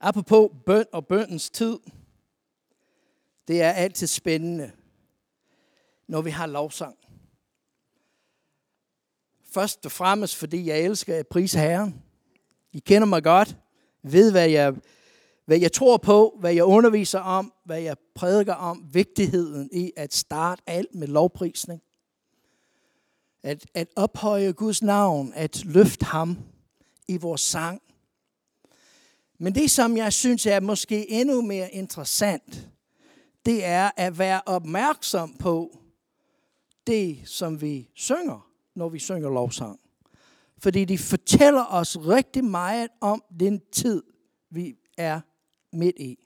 Apropos bøn og bøndens tid. Det er altid spændende, når vi har lovsang. Først og fremmest, fordi jeg elsker at prise Herren. I kender mig godt, ved hvad jeg, hvad jeg tror på, hvad jeg underviser om, hvad jeg prædiker om, vigtigheden i at starte alt med lovprisning. At, at ophøje Guds navn, at løfte ham i vores sang. Men det, som jeg synes er måske endnu mere interessant, det er at være opmærksom på det, som vi synger, når vi synger lovsang. Fordi de fortæller os rigtig meget om den tid, vi er midt i.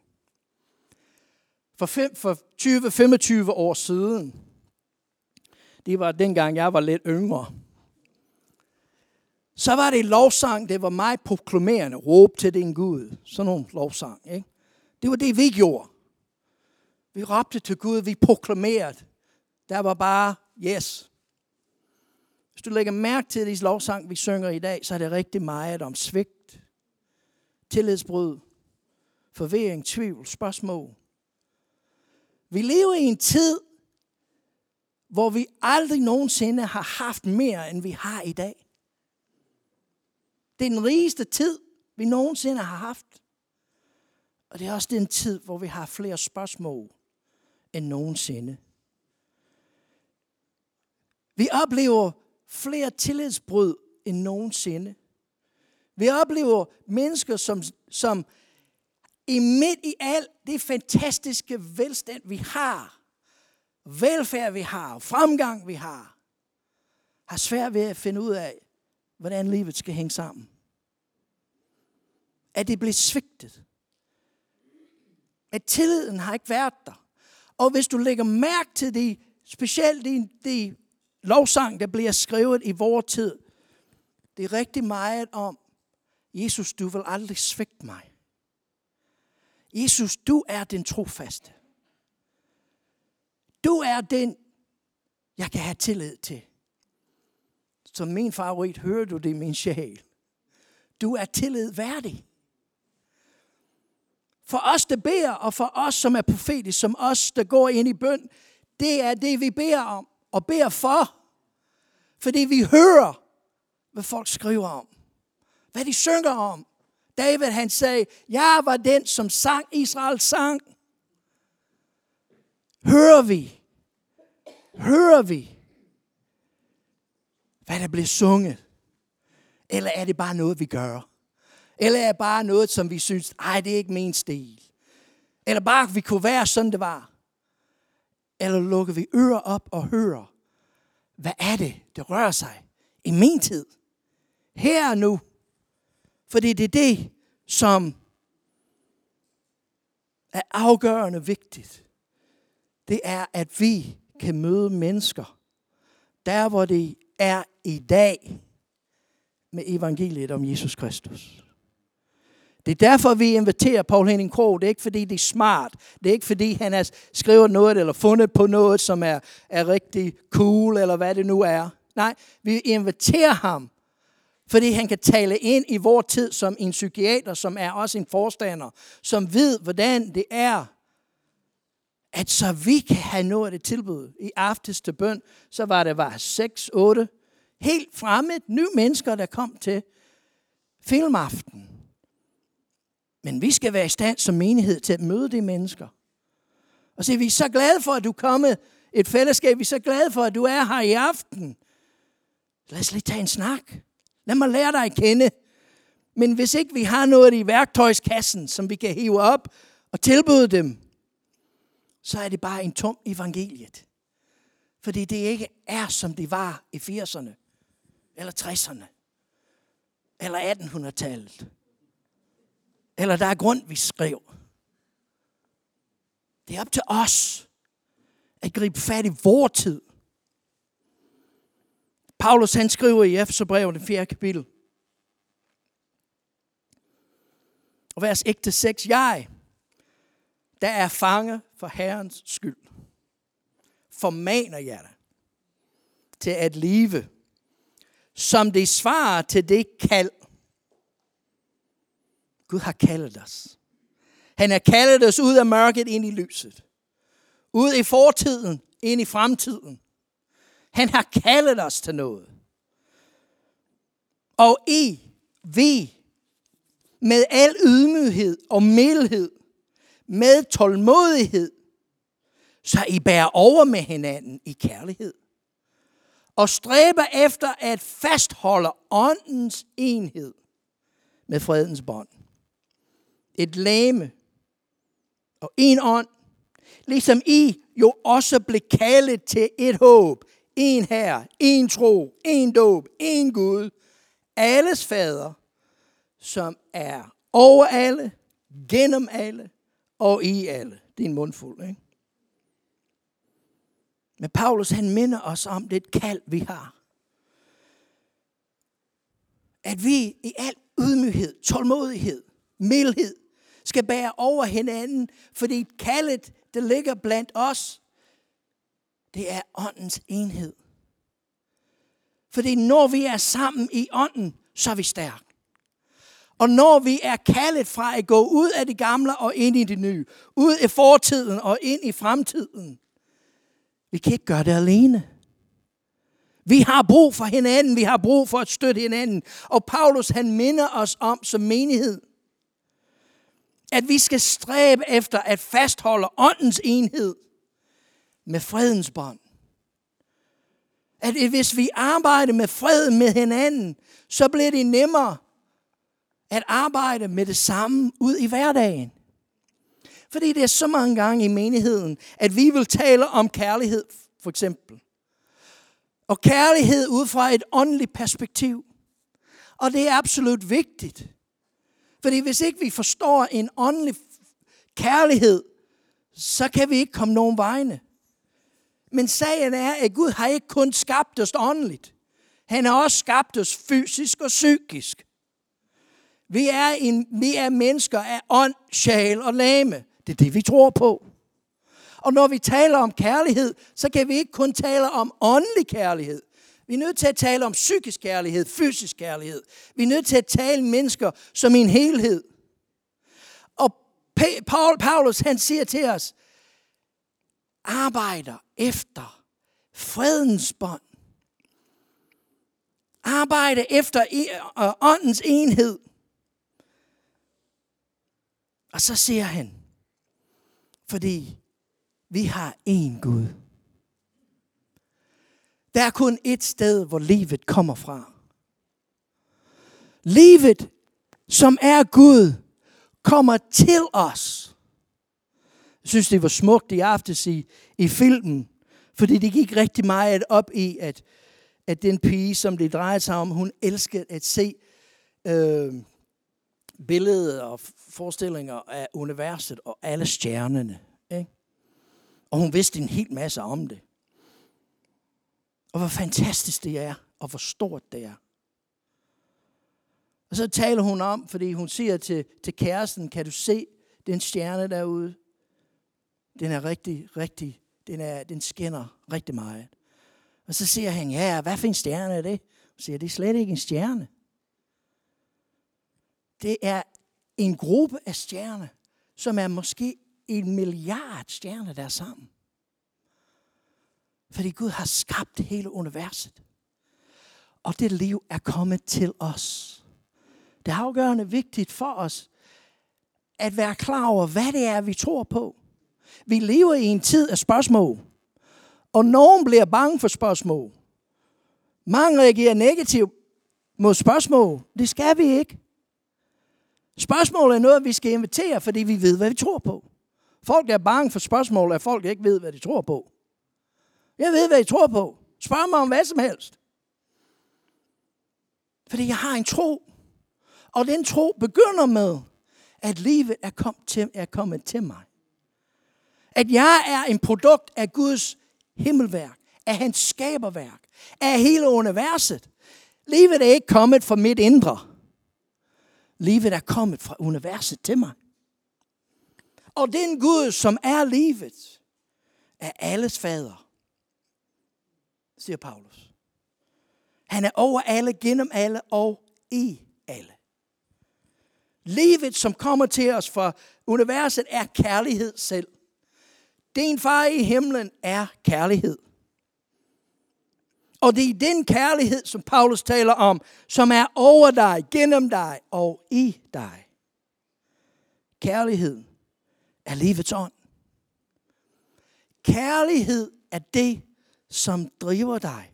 For, for 20-25 år siden, det var dengang jeg var lidt yngre, så var det lovsang, det var meget proklamerende. Råb til din Gud. Sådan nogle lovsang. Ikke? Det var det, vi gjorde. Vi råbte til Gud, vi proklamerede. Der var bare, yes. Hvis du lægger mærke til de lovsang, vi synger i dag, så er det rigtig meget om svigt, tillidsbrud, forvirring, tvivl, spørgsmål. Vi lever i en tid, hvor vi aldrig nogensinde har haft mere, end vi har i dag. Det er den rigeste tid, vi nogensinde har haft. Og det er også den tid, hvor vi har flere spørgsmål end nogensinde. Vi oplever flere tillidsbrud end nogensinde. Vi oplever mennesker, som, som i midt i alt det fantastiske velstand, vi har, velfærd, vi har, fremgang, vi har, har svært ved at finde ud af, hvordan livet skal hænge sammen. At det bliver svigtet. At tilliden har ikke været der. Og hvis du lægger mærke til det, specielt i de lovsang, der bliver skrevet i vores tid, det er rigtig meget om, Jesus, du vil aldrig svigte mig. Jesus, du er den trofaste. Du er den, jeg kan have tillid til. Som min favorit, hører du det, min sjæl. Du er tillid værdig. For os, der beder, og for os, som er profetiske, som os, der går ind i bøn, det er det, vi beder om og beder for. Fordi vi hører, hvad folk skriver om. Hvad de synger om. David han sagde, jeg var den, som sang Israels sang. Hører vi? Hører vi? Hvad der bliver sunget? Eller er det bare noget, vi gør? Eller er det bare noget, som vi synes, ej, det er ikke min stil? Eller bare, vi kunne være sådan, det var? Eller lukker vi ører op og hører, hvad er det, der rører sig i min tid? Her og nu. Fordi det er det, som er afgørende vigtigt. Det er, at vi kan møde mennesker, der hvor det er i dag, med evangeliet om Jesus Kristus. Det er derfor, vi inviterer Paul Henning Krog. Det er ikke, fordi det er smart. Det er ikke, fordi han har skrevet noget eller fundet på noget, som er, er rigtig cool, eller hvad det nu er. Nej, vi inviterer ham, fordi han kan tale ind i vores tid som en psykiater, som er også en forstander, som ved, hvordan det er, at så vi kan have noget af det tilbud. I aftes til bøn, så var det var 6, 8, helt fremme, nye mennesker, der kom til filmaften. Men vi skal være i stand som menighed til at møde de mennesker. Og se, vi er så glade for, at du er kommet et fællesskab. Vi er så glade for, at du er her i aften. Lad os lige tage en snak. Lad mig lære dig at kende. Men hvis ikke vi har noget i værktøjskassen, som vi kan hive op og tilbyde dem, så er det bare en tom evangeliet. Fordi det ikke er, som det var i 80'erne, eller 60'erne, eller 1800-tallet. Eller der er grund, vi skrev. Det er op til os at gribe fat i vor tid. Paulus han skriver i Efeserbrevet, det fjerde kapitel. Og vers 1-6. Jeg, der er fange for Herrens skyld, formaner jeg dig til at leve, som det svarer til det kald, Gud har kaldet os. Han har kaldet os ud af mørket ind i lyset. Ud i fortiden, ind i fremtiden. Han har kaldet os til noget. Og I, vi, med al ydmyghed og mildhed, med tålmodighed, så I bærer over med hinanden i kærlighed. Og stræber efter at fastholde åndens enhed med fredens bånd. Et lame og en ånd, ligesom I jo også blev kaldet til et håb, en her, en tro, en dåb, en Gud, alles fader, som er over alle, gennem alle og i alle. Det er en mundfuld, ikke? Men Paulus han minder os om det kald, vi har. At vi i al ydmyghed, tålmodighed, mildhed, skal bære over hinanden, fordi kaldet, det ligger blandt os, det er åndens enhed. Fordi når vi er sammen i ånden, så er vi stærke. Og når vi er kaldet fra at gå ud af det gamle og ind i det nye, ud i fortiden og ind i fremtiden, vi kan ikke gøre det alene. Vi har brug for hinanden, vi har brug for at støtte hinanden. Og Paulus han minder os om som menighed, at vi skal stræbe efter at fastholde åndens enhed med fredens bånd. At hvis vi arbejder med fred med hinanden, så bliver det nemmere at arbejde med det samme ud i hverdagen. Fordi det er så mange gange i menigheden, at vi vil tale om kærlighed, for eksempel. Og kærlighed ud fra et åndeligt perspektiv. Og det er absolut vigtigt. Fordi hvis ikke vi forstår en åndelig kærlighed, så kan vi ikke komme nogen vegne. Men sagen er, at Gud har ikke kun skabt os åndeligt. Han har også skabt os fysisk og psykisk. Vi er, en, vi er mennesker af ånd, sjæl og lame. Det er det, vi tror på. Og når vi taler om kærlighed, så kan vi ikke kun tale om åndelig kærlighed. Vi er nødt til at tale om psykisk kærlighed, fysisk kærlighed. Vi er nødt til at tale mennesker som en helhed. Og Paul, Paulus han siger til os, arbejder efter fredens bånd. Arbejde efter e, åndens enhed. Og så siger han, fordi vi har én Gud. Der er kun et sted, hvor livet kommer fra. Livet, som er Gud, kommer til os. Jeg synes, det var smukt i aftes i, i filmen, fordi det gik rigtig meget op i, at, at den pige, som det drejede sig om, hun elskede at se øh, billeder og forestillinger af universet og alle stjernerne. Ikke? Og hun vidste en hel masse om det. Og hvor fantastisk det er, og hvor stort det er. Og så taler hun om, fordi hun siger til, til kæresten, kan du se den stjerne derude? Den er rigtig, rigtig, den, er, den skinner rigtig meget. Og så siger han, ja, hvad for en stjerne er det? Hun siger, det er slet ikke en stjerne. Det er en gruppe af stjerner, som er måske en milliard stjerner, der er sammen. Fordi Gud har skabt hele universet. Og det liv er kommet til os. Det er afgørende vigtigt for os, at være klar over, hvad det er, vi tror på. Vi lever i en tid af spørgsmål. Og nogen bliver bange for spørgsmål. Mange reagerer negativt mod spørgsmål. Det skal vi ikke. Spørgsmål er noget, vi skal invitere, fordi vi ved, hvad vi tror på. Folk er bange for spørgsmål, at folk ikke ved, hvad de tror på. Jeg ved, hvad I tror på. Spørg mig om hvad som helst. Fordi jeg har en tro. Og den tro begynder med, at livet er kommet til, er kommet til mig. At jeg er en produkt af Guds himmelværk, af hans skaberværk, af hele universet. Livet er ikke kommet fra mit indre. Livet er kommet fra universet til mig. Og den Gud, som er livet, er alles fader, siger Paulus. Han er over alle, gennem alle og i alle. Livet, som kommer til os fra universet, er kærlighed selv. Din far i himlen er kærlighed. Og det er den kærlighed, som Paulus taler om, som er over dig, gennem dig og i dig. Kærlighed er livets ånd. Kærlighed er det, som driver dig.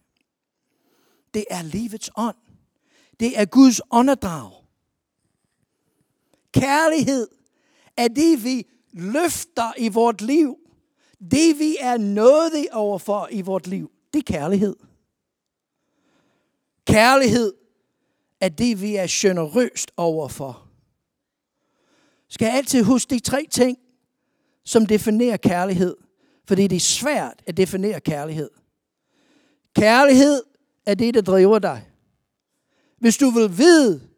Det er livets ånd. Det er Guds åndedrag. Kærlighed er det, vi løfter i vort liv. Det, vi er nådige overfor i vort liv. Det er kærlighed. Kærlighed er det, vi er generøst overfor. Skal jeg altid huske de tre ting, som definerer kærlighed. Fordi det er svært at definere kærlighed. Kærlighed er det, der driver dig. Hvis du vil vide,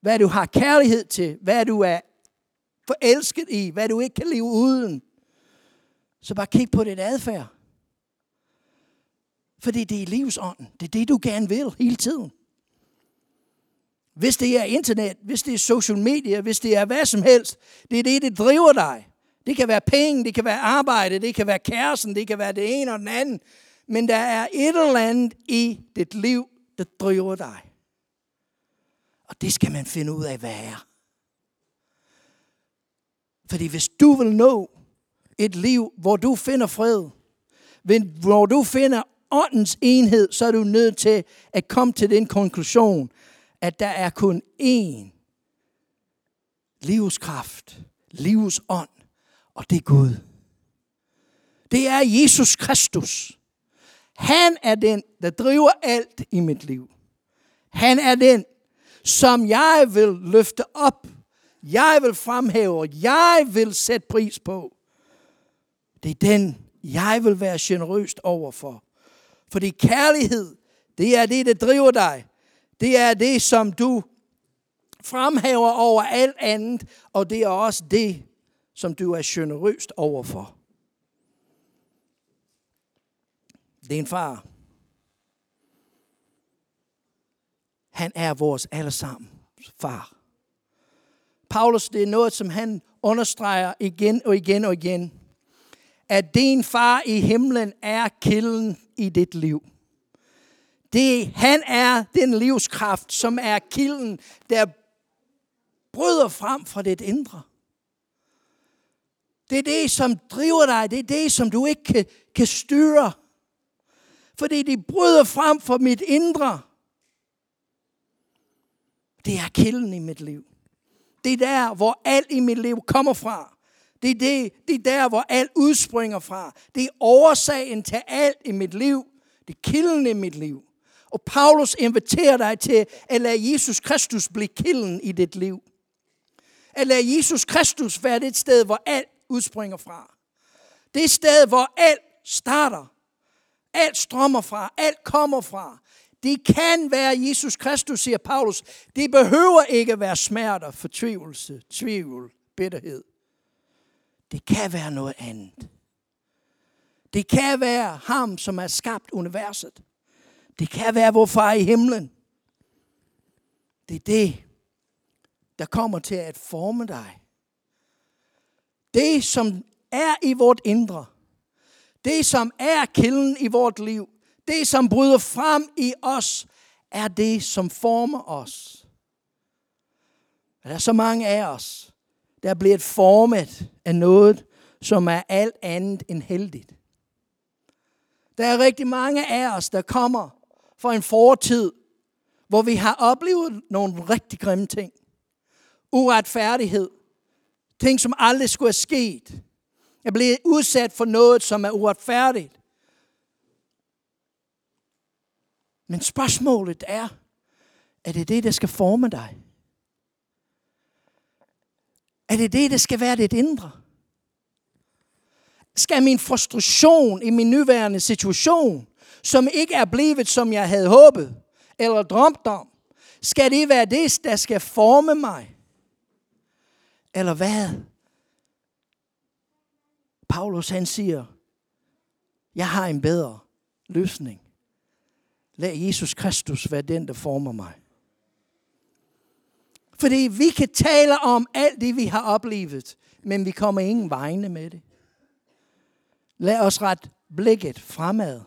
hvad du har kærlighed til, hvad du er forelsket i, hvad du ikke kan leve uden, så bare kig på dit adfærd. Fordi det er livsånden. Det er det, du gerne vil hele tiden. Hvis det er internet, hvis det er social media, hvis det er hvad som helst, det er det, det driver dig. Det kan være penge, det kan være arbejde, det kan være kæresten, det kan være det ene og den anden. Men der er et eller andet i dit liv, der driver dig. Og det skal man finde ud af, hvad er. Fordi hvis du vil nå et liv, hvor du finder fred, hvor du finder åndens enhed, så er du nødt til at komme til den konklusion, at der er kun én livskraft, livs ånd, og det er Gud. Det er Jesus Kristus. Han er den, der driver alt i mit liv. Han er den, som jeg vil løfte op. Jeg vil fremhæve. Jeg vil sætte pris på. Det er den, jeg vil være generøst overfor. Fordi kærlighed, det er det, der driver dig. Det er det, som du fremhæver over alt andet, og det er også det, som du er generøst overfor. Det er en far. Han er vores allesammen far. Paulus, det er noget, som han understreger igen og igen og igen. At din far i himlen er kilden i dit liv. Det, han er den livskraft, som er kilden, der bryder frem fra dit indre. Det er det, som driver dig. Det er det, som du ikke kan, kan styre. Fordi det bryder frem fra mit indre. Det er kilden i mit liv. Det er der, hvor alt i mit liv kommer fra. Det er, det, det er der, hvor alt udspringer fra. Det er årsagen til alt i mit liv. Det er kilden i mit liv. Og Paulus inviterer dig til at lade Jesus Kristus blive kilden i dit liv. At lade Jesus Kristus være det sted, hvor alt udspringer fra. Det sted, hvor alt starter. Alt strømmer fra. Alt kommer fra. Det kan være Jesus Kristus, siger Paulus. Det behøver ikke være smerter, fortvivlelse, tvivl, bitterhed. Det kan være noget andet. Det kan være ham, som har skabt universet. Det kan være vor far i himlen. Det er det, der kommer til at forme dig. Det, som er i vort indre. Det, som er kilden i vort liv. Det, som bryder frem i os, er det, som former os. Der er så mange af os, der bliver formet af noget, som er alt andet end heldigt. Der er rigtig mange af os, der kommer fra en fortid, hvor vi har oplevet nogle rigtig grimme ting. Uretfærdighed. Ting, som aldrig skulle have sket. Jeg blev udsat for noget, som er uretfærdigt. Men spørgsmålet er, er det det, der skal forme dig? Er det det, der skal være det indre? Skal min frustration i min nuværende situation, som ikke er blevet, som jeg havde håbet eller drømt om, skal det være det, der skal forme mig? Eller hvad? Paulus han siger, jeg har en bedre løsning. Lad Jesus Kristus være den, der former mig. Fordi vi kan tale om alt det, vi har oplevet, men vi kommer ingen vegne med det. Lad os ret blikket fremad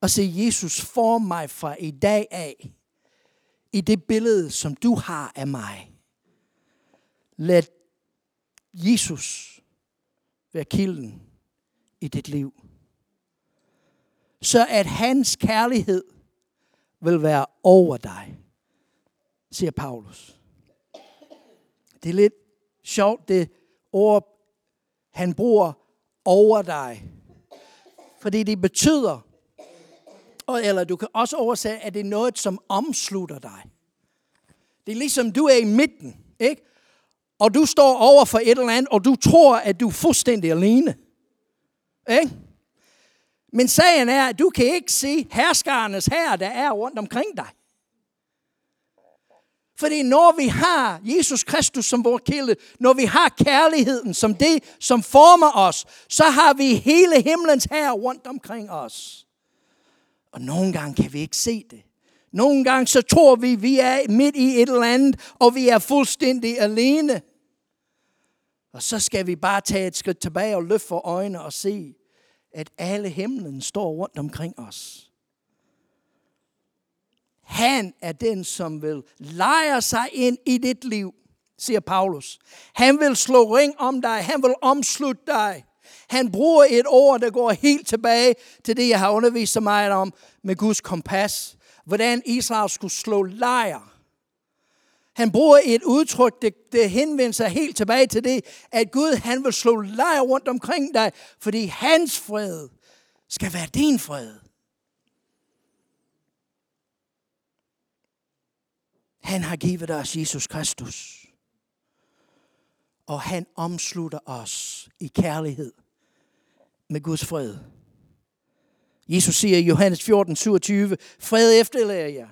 og se Jesus form mig fra i dag af i det billede, som du har af mig. Lad Jesus være kilden i dit liv. Så at hans kærlighed vil være over dig, siger Paulus. Det er lidt sjovt, det ord, han bruger over dig. Fordi det betyder, eller du kan også oversætte, at det er noget, som omslutter dig. Det er ligesom, du er i midten, ikke? Og du står over for et eller andet, og du tror, at du er fuldstændig alene. Ikke? Men sagen er, at du kan ikke se herskernes her, der er rundt omkring dig. Fordi når vi har Jesus Kristus som vores kilde, når vi har kærligheden som det, som former os, så har vi hele himlens her rundt omkring os. Og nogle gange kan vi ikke se det. Nogle gange så tror vi, vi er midt i et eller andet, og vi er fuldstændig alene. Og så skal vi bare tage et skridt tilbage og løfte for øjnene og se, at alle himlen står rundt omkring os. Han er den, som vil lege sig ind i dit liv, siger Paulus. Han vil slå ring om dig. Han vil omslutte dig. Han bruger et ord, der går helt tilbage til det, jeg har undervist så meget om med Guds kompas. Hvordan Israel skulle slå lejr. Han bruger et udtryk, det, det henvender sig helt tilbage til det, at Gud han vil slå lejr rundt omkring dig, fordi hans fred skal være din fred. Han har givet os Jesus Kristus. Og han omslutter os i kærlighed med Guds fred. Jesus siger i Johannes 14, 27, fred efterlader jer.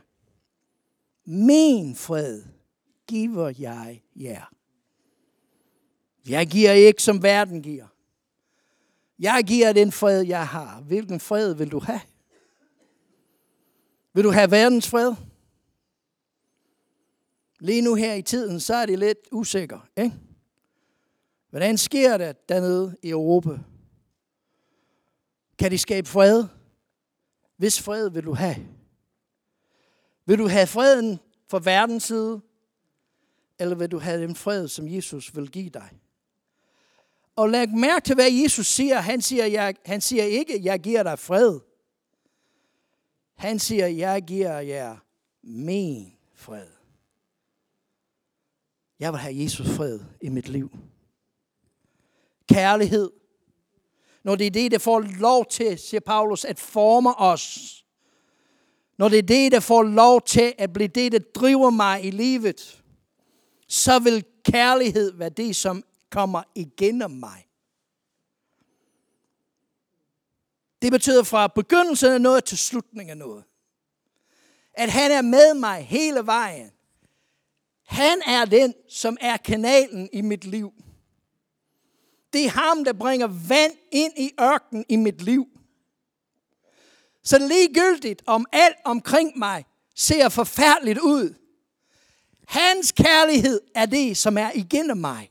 Min fred giver jeg jer. Jeg giver ikke, som verden giver. Jeg giver den fred, jeg har. Hvilken fred vil du have? Vil du have verdens fred? Lige nu her i tiden, så er det lidt usikker. Ikke? Hvordan sker det dernede i Europa? Kan de skabe fred? Hvis fred vil du have? Vil du have freden for verdens side? Eller vil du have den fred, som Jesus vil give dig? Og læg mærke til, hvad Jesus siger. Han siger, jeg, han siger ikke, jeg giver dig fred. Han siger, jeg giver jer min fred. Jeg vil have Jesus fred i mit liv. Kærlighed. Når det er det, der får lov til, siger Paulus, at forme os. Når det er det, der får lov til at blive det, der driver mig i livet, så vil kærlighed være det, som kommer igennem mig. Det betyder fra begyndelsen af noget til slutningen af noget. At han er med mig hele vejen. Han er den, som er kanalen i mit liv. Det er ham, der bringer vand ind i ørkenen i mit liv. Så ligegyldigt om alt omkring mig ser forfærdeligt ud. Hans kærlighed er det, som er igennem mig.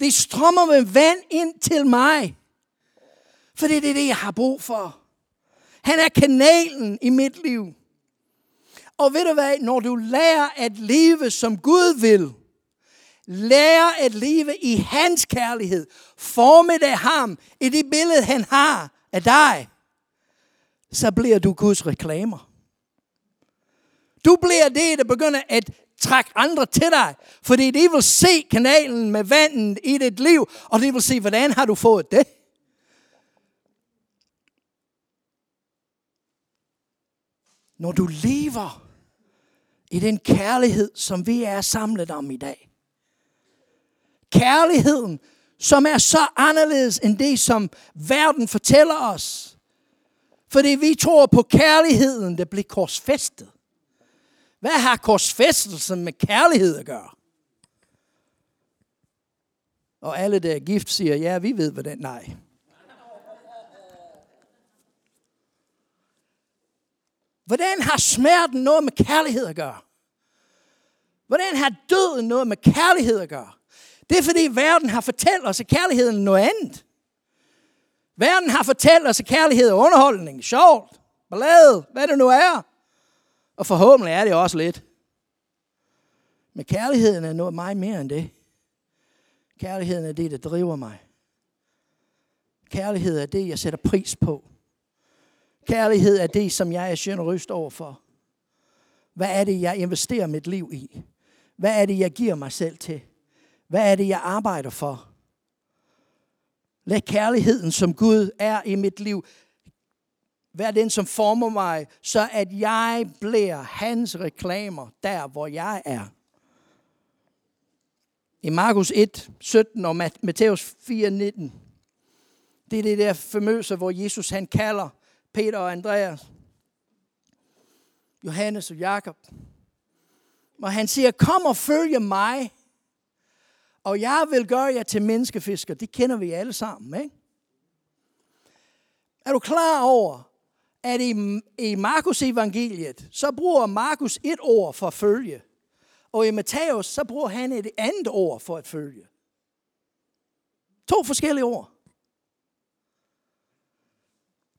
Det strømmer med vand ind til mig. For det er det, jeg har brug for. Han er kanalen i mit liv. Og ved du hvad, når du lærer at leve som Gud vil, lærer at leve i hans kærlighed, formet af ham, i det billede, han har af dig, så bliver du Guds reklamer. Du bliver det, der begynder at trække andre til dig, fordi de vil se kanalen med vandet i dit liv, og de vil se, hvordan har du fået det? Når du lever i den kærlighed, som vi er samlet om i dag. Kærligheden, som er så anderledes end det, som verden fortæller os. Fordi vi tror på kærligheden, der bliver korsfæstet. Hvad har korsfæstelsen med kærlighed at gøre? Og alle, der er gift, siger, ja, vi ved, hvad den... Nej. Hvordan har smerten noget med kærlighed at gøre? Hvordan har døden noget med kærlighed at gøre? Det er fordi verden har fortalt os, at kærligheden er noget andet. Verden har fortalt os, at kærlighed er underholdning, sjovt, ballade, hvad det nu er. Og forhåbentlig er det også lidt. Men kærligheden er noget meget mere end det. Kærligheden er det, der driver mig. Kærlighed er det, jeg sætter pris på. Kærlighed er det, som jeg er generøst overfor. Hvad er det, jeg investerer mit liv i? Hvad er det, jeg giver mig selv til? Hvad er det, jeg arbejder for? Lad kærligheden, som Gud er i mit liv, være den, som former mig, så at jeg bliver hans reklamer der, hvor jeg er. I Markus 1, 17 og Matthæus 4, 19. Det er det der famøse, hvor Jesus han kalder Peter og Andreas, Johannes og Jakob. Og han siger, kom og følge mig, og jeg vil gøre jer til menneskefisker. Det kender vi alle sammen, ikke? Er du klar over, at i, i Markus evangeliet, så bruger Markus et ord for at følge. Og i Matthæus, så bruger han et andet ord for at følge. To forskellige ord.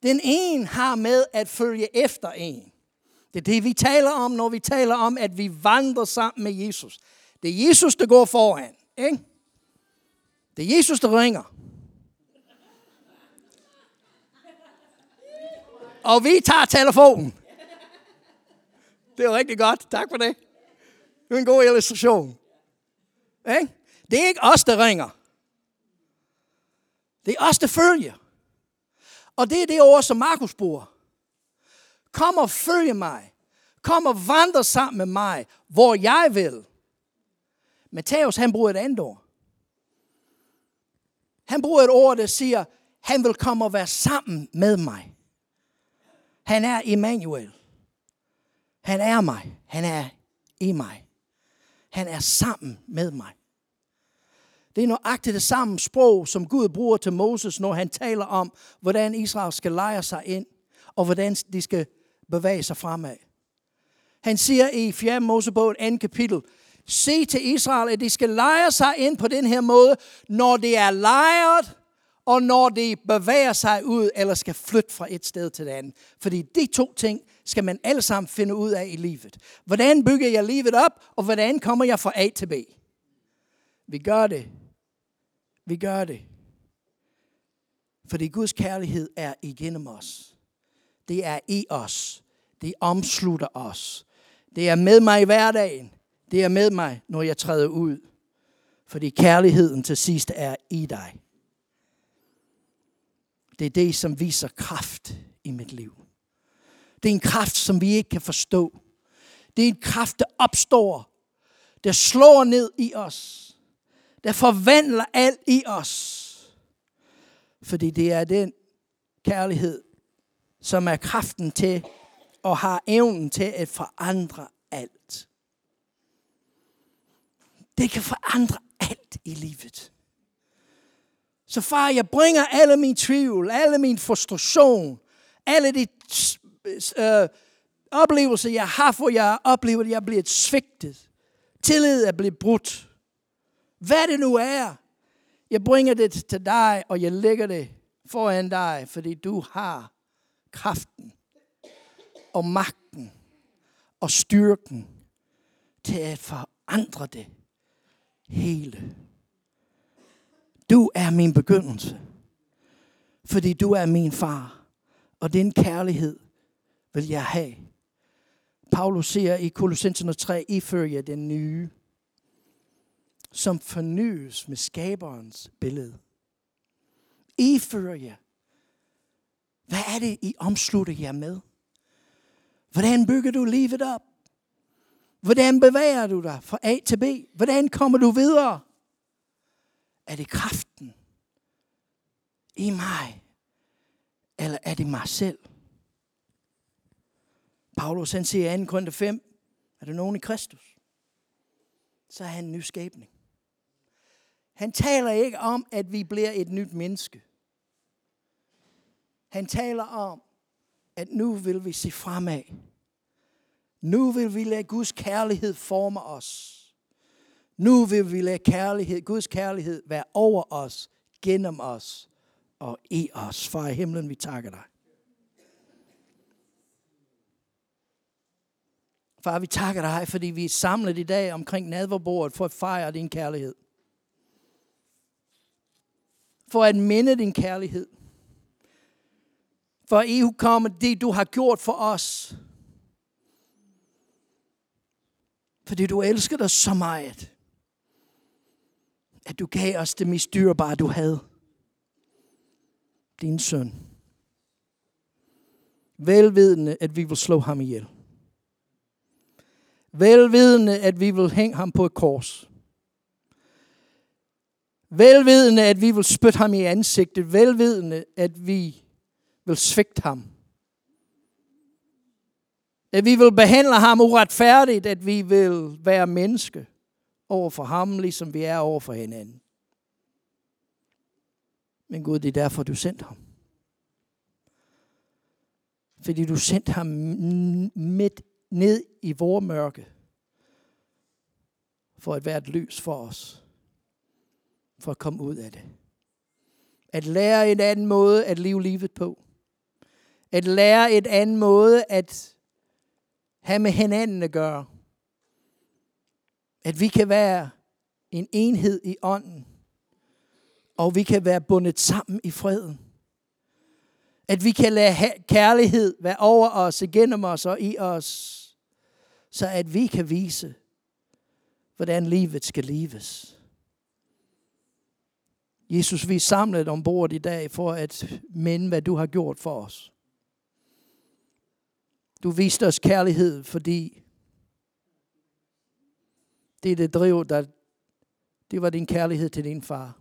Den ene har med at følge efter en. Det er det, vi taler om, når vi taler om, at vi vandrer sammen med Jesus. Det er Jesus, der går foran. Ikke? Det er Jesus, der ringer. Og vi tager telefonen. Det er rigtig godt. Tak for det. Det er en god illustration. Ikke? Det er ikke os, der ringer. Det er os, der følger. Og det er det ord, som Markus bruger. Kom og følg mig. Kom og vandre sammen med mig, hvor jeg vil. Matthæus, han bruger et andet ord. Han bruger et ord, der siger, han vil komme og være sammen med mig. Han er Emmanuel. Han er mig. Han er i mig. Han er sammen med mig. Det er nøjagtigt det samme sprog, som Gud bruger til Moses, når han taler om, hvordan Israel skal lejre sig ind, og hvordan de skal bevæge sig fremad. Han siger i 4. Mosebog, 2. kapitel, se til Israel, at de skal lejre sig ind på den her måde, når det er lejret, og når de bevæger sig ud, eller skal flytte fra et sted til det andet. Fordi de to ting skal man alle sammen finde ud af i livet. Hvordan bygger jeg livet op, og hvordan kommer jeg fra A til B? Vi gør det. Vi gør det. Fordi Guds kærlighed er igennem os. Det er i os. Det omslutter os. Det er med mig i hverdagen. Det er med mig, når jeg træder ud. Fordi kærligheden til sidst er i dig. Det er det, som viser kraft i mit liv. Det er en kraft, som vi ikke kan forstå. Det er en kraft, der opstår, der slår ned i os, der forvandler alt i os. Fordi det er den kærlighed, som er kraften til og har evnen til at forandre alt. Det kan forandre alt i livet. Så far, jeg bringer alle min tvivl, alle min frustration, alle de øh, oplevelser, jeg har, hvor jeg oplever, at jeg er blevet svigtet. Tillid er blevet brudt. Hvad det nu er, jeg bringer det til dig, og jeg lægger det foran dig, fordi du har kraften og magten og styrken til at forandre det hele. Du er min begyndelse, fordi du er min far, og den kærlighed vil jeg have. Paulus siger i Kolossenserne 3, I følger den nye, som fornyes med skaberens billede. I fører jer. Hvad er det, I omslutter jer med? Hvordan bygger du livet op? Hvordan bevæger du dig fra A til B? Hvordan kommer du videre? Er det kraften i mig? Eller er det mig selv? Paulus han siger i 2. Korinther 5, er der nogen i Kristus? Så er han en ny skabning. Han taler ikke om, at vi bliver et nyt menneske. Han taler om, at nu vil vi se fremad. Nu vil vi lade Guds kærlighed forme os. Nu vil vi lade kærlighed, Guds kærlighed være over os, gennem os og i os. Far i himlen, vi takker dig. Far, vi takker dig, fordi vi er samlet i dag omkring nadverbordet for at fejre din kærlighed. For at minde din kærlighed. For EU kommer det, du har gjort for os. Fordi du elsker dig så meget, at du gav os det mest dyrebare, du havde. Din søn. Velvidende, at vi vil slå ham ihjel. Velvidende, at vi vil hænge ham på et kors. Velvidende, at vi vil spytte ham i ansigtet. Velvidende, at vi vil svigte ham. At vi vil behandle ham uretfærdigt, at vi vil være menneske over for ham, ligesom vi er over for hinanden. Men Gud, det er derfor, du sendte ham. Fordi du sendte ham midt ned i vores mørke, for at være et lys for os, for at komme ud af det. At lære en anden måde at leve livet på. At lære et anden måde at have med hinanden at gøre. At vi kan være en enhed i ånden. Og vi kan være bundet sammen i freden. At vi kan lade kærlighed være over os, igennem os og i os. Så at vi kan vise, hvordan livet skal leves. Jesus, vi er samlet ombord i dag for at minde, hvad du har gjort for os. Du viste os kærlighed, fordi det, det driver dig, det var din kærlighed til din far.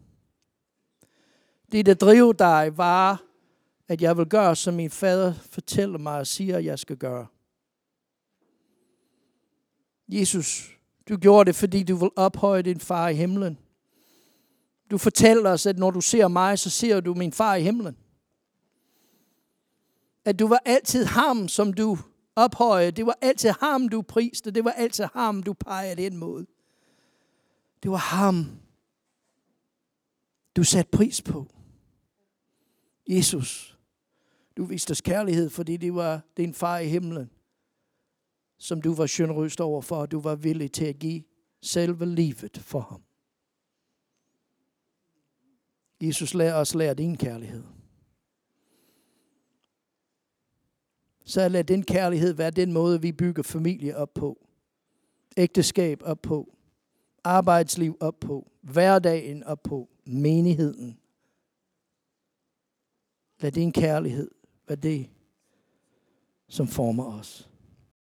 Det, der driver dig, var, at jeg vil gøre, som min fader fortæller mig og siger, at jeg skal gøre. Jesus, du gjorde det, fordi du vil ophøje din far i himlen. Du fortæller os, at når du ser mig, så ser du min far i himlen. At du var altid ham, som du ophøjede. Det var altid ham, du priste. Det var altid ham, du pegede ind mod. Det var ham, du satte pris på. Jesus, du viste os kærlighed, fordi det var din far i himlen, som du var generøst overfor, og du var villig til at give selve livet for ham. Jesus, lær os lære din kærlighed. Så lad den kærlighed være den måde, vi bygger familie op på. Ægteskab op på. Arbejdsliv op på. Hverdagen op på. Menigheden. Lad din kærlighed være det, som former os.